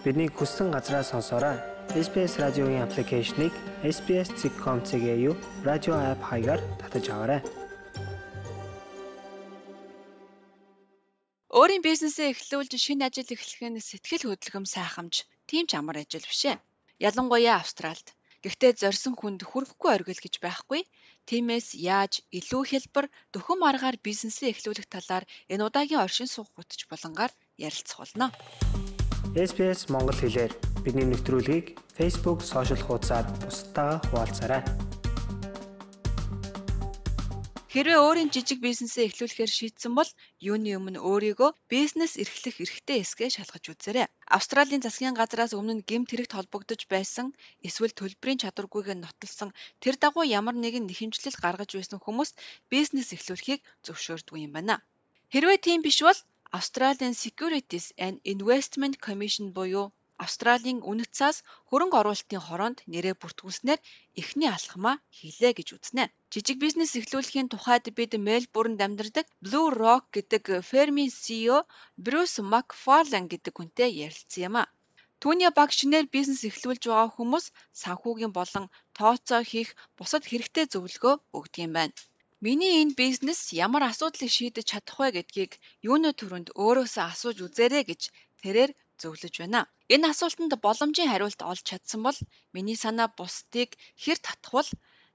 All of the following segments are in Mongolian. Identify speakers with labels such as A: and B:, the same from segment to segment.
A: Бидний хүссэн газраас сонсоорой. SBS радиогийн аппликейшнийг SBS.com.cg юу радио апп хаягаар татаж аваарай.
B: Өөрийн бизнесээ эхлүүлж шинэ ажил эхлэх нь сэтгэл хөдлөм сайхамж тийм ч амар ажил биш ээ. Ялангуяа Австралид. Гэхдээ зорьсон хүнд хүрэхгүй оргил гэж байхгүй. Тиймээс яаж илүү хялбар дөхөм аргаар бизнесээ эхлүүлэх талаар энэ удаагийн оршин суух гутж болонгаар ярилцах болно.
A: SBS Монгол хэлээр бидний мэдрэлгийг Facebook сошиал хуудасаар бусдаа хуваалцаарай.
B: Хэрвээ өөрийн жижиг бизнесээ эхлүүлэхээр шийдсэн бол юуны өмнө өөрийгөө бизнес эрхлэх эрхтэй эсгээ шалгаж үзээрэй. Австралийн засгийн газраас өмнө нь гэмт хэрэгт холбогдож байсан эсвэл төлбөрийн чадваргүйг нь нотолсон тэр дагуу ямар нэгэн нэхэмжлэл гаргаж байсан хүмүүст бизнес эхлүүлэхийг зөвшөөрдөг юм байна. Хэрвээ тийм биш бол Australian Securities and Investment Commission буюу Австралийн үнэт цаас хөрөнгө оруулалтын хороонд нэрээ бүртгүүлснээр эхний алхмаа хийлээ гэж үзнэ. Жижиг бизнес эхлүүлэхийн тухайд бид Мельбурнд амьдардаг Blue Rock гэдэг фермийн CEO Bruce McFarlane гэдэг хүнтэй ярилцсан юм а. Түүний баг шинээр бизнес эхлүүлж байгаа хүмүүс санхүүгийн болон тооцоо хийх бусад хэрэгтэй зөвлөгөө өгдөг юм байна. Миний энэ бизнес ямар асуудлыг шийдэж чадах вэ гэдгийг юуны төрөнд өөрөөсөө асууж үзээрэй гэж тэрээр зөвлөж байна. Энэ асуултанд боломжийн хариулт олж чадсан бол миний санаа бусдыг хэр татхвал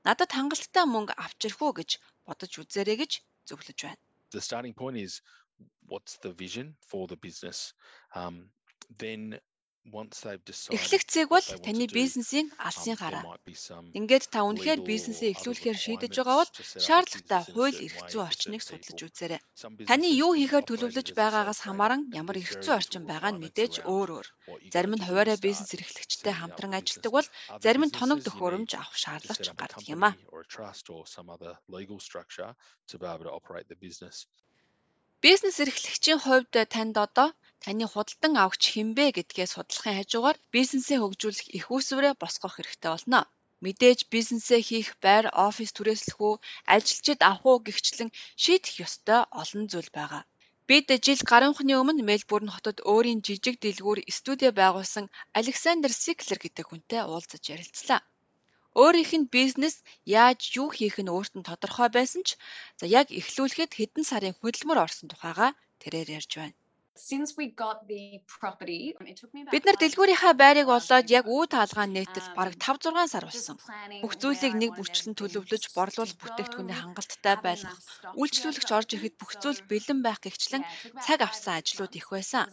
B: надад хангалттай мөнгө авчрах уу гэж бодож үзээрэй гэж зөвлөж байна.
C: The starting point is what's the vision for the business? Um, then
B: Эхлэх цэг бол таны бизнесийн алсын гараа. Ингээд та үнэхээр бизнесээ эхлүүлэхээр шийдэж байгаа бол шаардлагатай хууль эрх зүйн орчныг судлаж үзээрэй. Таны юу хийхээр төлөвлөж байгаагаас хамааран ямар эрх зүйн орчин байгаа нь мэдээж өөр өөр. Зарим нь хуваарай бизнес эрхлэгчтэй хамтран ажилладаг бол зарим нь тоног төхөөрөмж авах шаардлагач гардаг юм а. Бизнес эрхлэгчийн хувьд танд одоо таны худалдан авагч хинбэ гэдгээ судлахын хажуугаар бизнесээ хөгжүүлэх их усврээ босгох хэрэгтэй болно. Мэдээж бизнесээ хийх байр, офис түрээслэх үү, ажилчид авах уу гихчлэн шийдэх ёстой олон зүйл байгаа. Бид жил гаруйхны өмнө Мельбурн хотод өөрийн жижиг дэлгүүр студи байгуулсан Александр Сиклер гэдэг хүнтэй уулзаж ярилцлаа. Өөрийнх нь бизнес яаж юу хийх нь өөрт нь тодорхой байсан ч за яг эхлүүлэхэд хэдэн сарын хөдөлмөр орсон тухайга тэрээр ярьж байна. Бид нар дэлгүүрийнхаа байрыг олоод яг үе таалгаан нээтэл бараг 5 6 сар болсон. Бүх зүйлийг нэг бүрчлэн төлөвлөж, борлуулах бүтээгдэхүүний хангалттай байлгах, үйлчлүүлэгч орж ирэхэд бүх зүйл бэлэн байх гихчлэн цаг авсан ажлууд их байсан.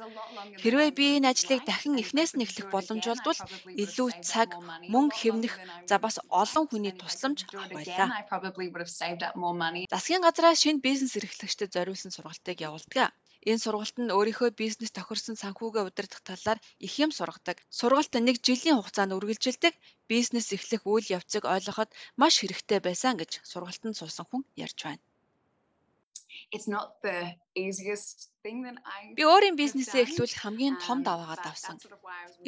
B: Хэрвээ би энэ ажлыг дахин эхнээс нь эхлэх боломж олдвол илүү цаг, мөнгө хэвнэх, за бас олон хүний тусламж авах байлаа. Засгийн газраас шинэ бизнес эрхлэгчдэд зориулсан сургалтыг явуулдаг. Энэ сургалтанд өөрийнхөө бизнес тохирсон санхүүгээ удирдах талаар их юм сургадаг. Сургалт нэг жилийн хугацаанд үргэлжилдэг бизнес эхлэх үйл явцыг ойлгоход маш хэрэгтэй байсан гэж сургалтанд суусан хүн ярьж байна. Би өөрийн бизнесээ эхлүүлэх хамгийн том даваагаа давсан.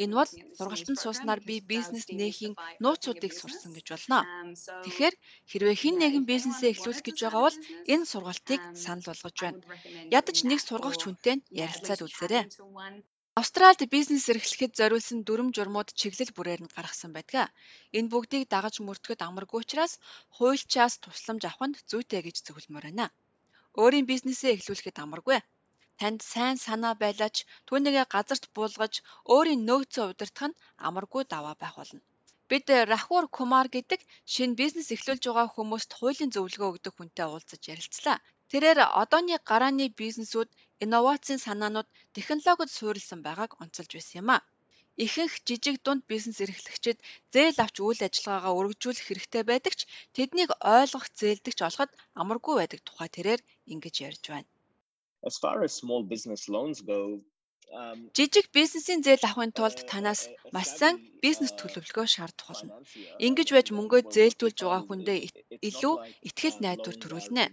B: Энэ бол сургалтанд сууснаар би бизнес нээхийн нууцуудыг сурсан гэж болно. Um, Тэгэхээр хэрвээ хэн нэгэн бизнесээ эхлүүлэх гэж байгаа бол энэ сургалтыг um, санал болгож байна. Ядаж нэг сургагч хүнтэй ярилцаад үзээрэй. Австралид бизнес эрхлэхэд зориулсан дүрм журмууд чиглэл бүрээр нь гаргасан байдаг. Энэ бүгдийг дагаж мөрдөхөд амаргүй учраас хуульчаас тусламж авах нь зүйтэй гэж зөвлөмөр байна. Өөрийн бизнесээ эхлүүлэхэд амаргүй. Танд сайн санаа байлаач түүнийгээ газарт буулгаж өөрийн нөөцөө удирдах нь амаргүй даваа байх болно. Бид Рахур Кумар гэдэг шинэ бизнес эхлүүлж байгаа хүмүүст хуулийн зөвлөгөө өгдөг хүнтэй уулзаж ярилцлаа. Тэрээр одооны гарааны бизнесүүд инновацийн санаанууд технологид суурилсан байгааг онцолж байсан юм а. Ихэнх жижиг дунд бизнес эрхлэгчид зээл авч үйл ажиллагаагаа өргөжүүлэх хэрэгтэй байдаг ч тэднийг ойлгох зээлдэгч олоход амаргүй байдаг тухай тэрээр ингэж ярьж байна.
D: As far as small business loans go,
B: um, Жижиг бизнесийн зээл авахын тулд танаас маш сайн бизнес төлөвлөгөө шаардах болно. Ингэж байж мөнгөө зээлдүүлж байгаа хүндээ илүү ихтгэл найдвар төрүүлнэ.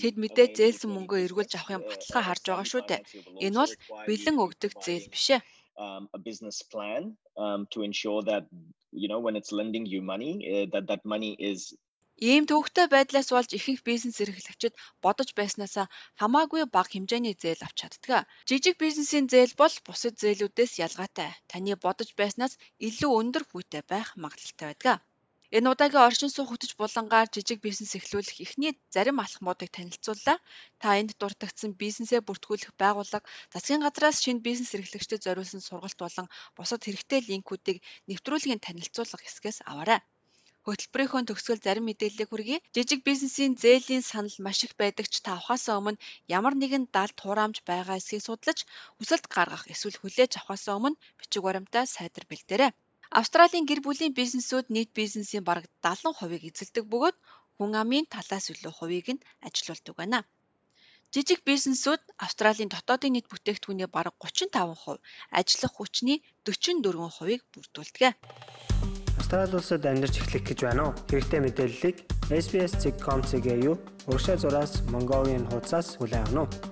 B: Тэд мэдээ зээлсэн мөнгөө эргүүлж авахын баталгаа харж байгаа шүү дээ. Энэ бол бэлэн өгдөг зээл биш ээ
D: um, a business plan um, to ensure that you know when it's lending you money uh, that that money is
B: Ийм төвөгтэй байдлаас болж ихэнх бизнес эрхлэгчид бодож байснаасаа хамаагүй бага хэмжээний зээл авч чаддаг. Жижиг бизнесийн зээл бол бусад зээлүүдээс ялгаатай. Таны бодож байснаас илүү өндөр хүүтэй байх магадлалтай байдаг. Энэ удаагийн оршин суух хөтөч булангаар жижиг бизнес эхлүүлэх эхний зарим алхмуудыг танилцууллаа. Та энд дуртагдсан бизнесээ бүртгүүлэх байгууллага, засгийн газраас шинэ бизнес эрхлэгчдэд зориулсан сургалт болон бусад хэрэгтэй линкүүдийг нэвтрүүлгийн танилцуулга хэсгээс аваарай. Хөтөлбөрийнхөө төгсгөл зарим мэдээллийг хүргэе. Жижиг бизнесийн зээлийн санал маш их байдаг ч та авахаасаа өмнө ямар нэгэн далд хураамж байгаа эсхийг судлаж, хүсэлт гаргах эсвэл хүлээж авахаасаа өмнө бичиг баримтаа сайдар бэлдээрэй. Австралийн гэр бүлийн бизнесүүд нийт бизнесийн бараг 70%-ийг эзэлдэг бөгөөд хүн амын талаас илүү хувийг нь ажилуулдаг байна. Жижиг бизнесүүд Австралийн дотоодын нийт бүтээгдэхүүний бараг 35%, ажиллах хүчний 44%-ийг бүрдүүлдэг.
A: Австрали улсад амьдарч эхлэх гэж байна уу? Хэрэгтэй мэдээллийг SBS.com.cg юу урагшаа зураас Mongolian хуудасаас хүлээн авах нь.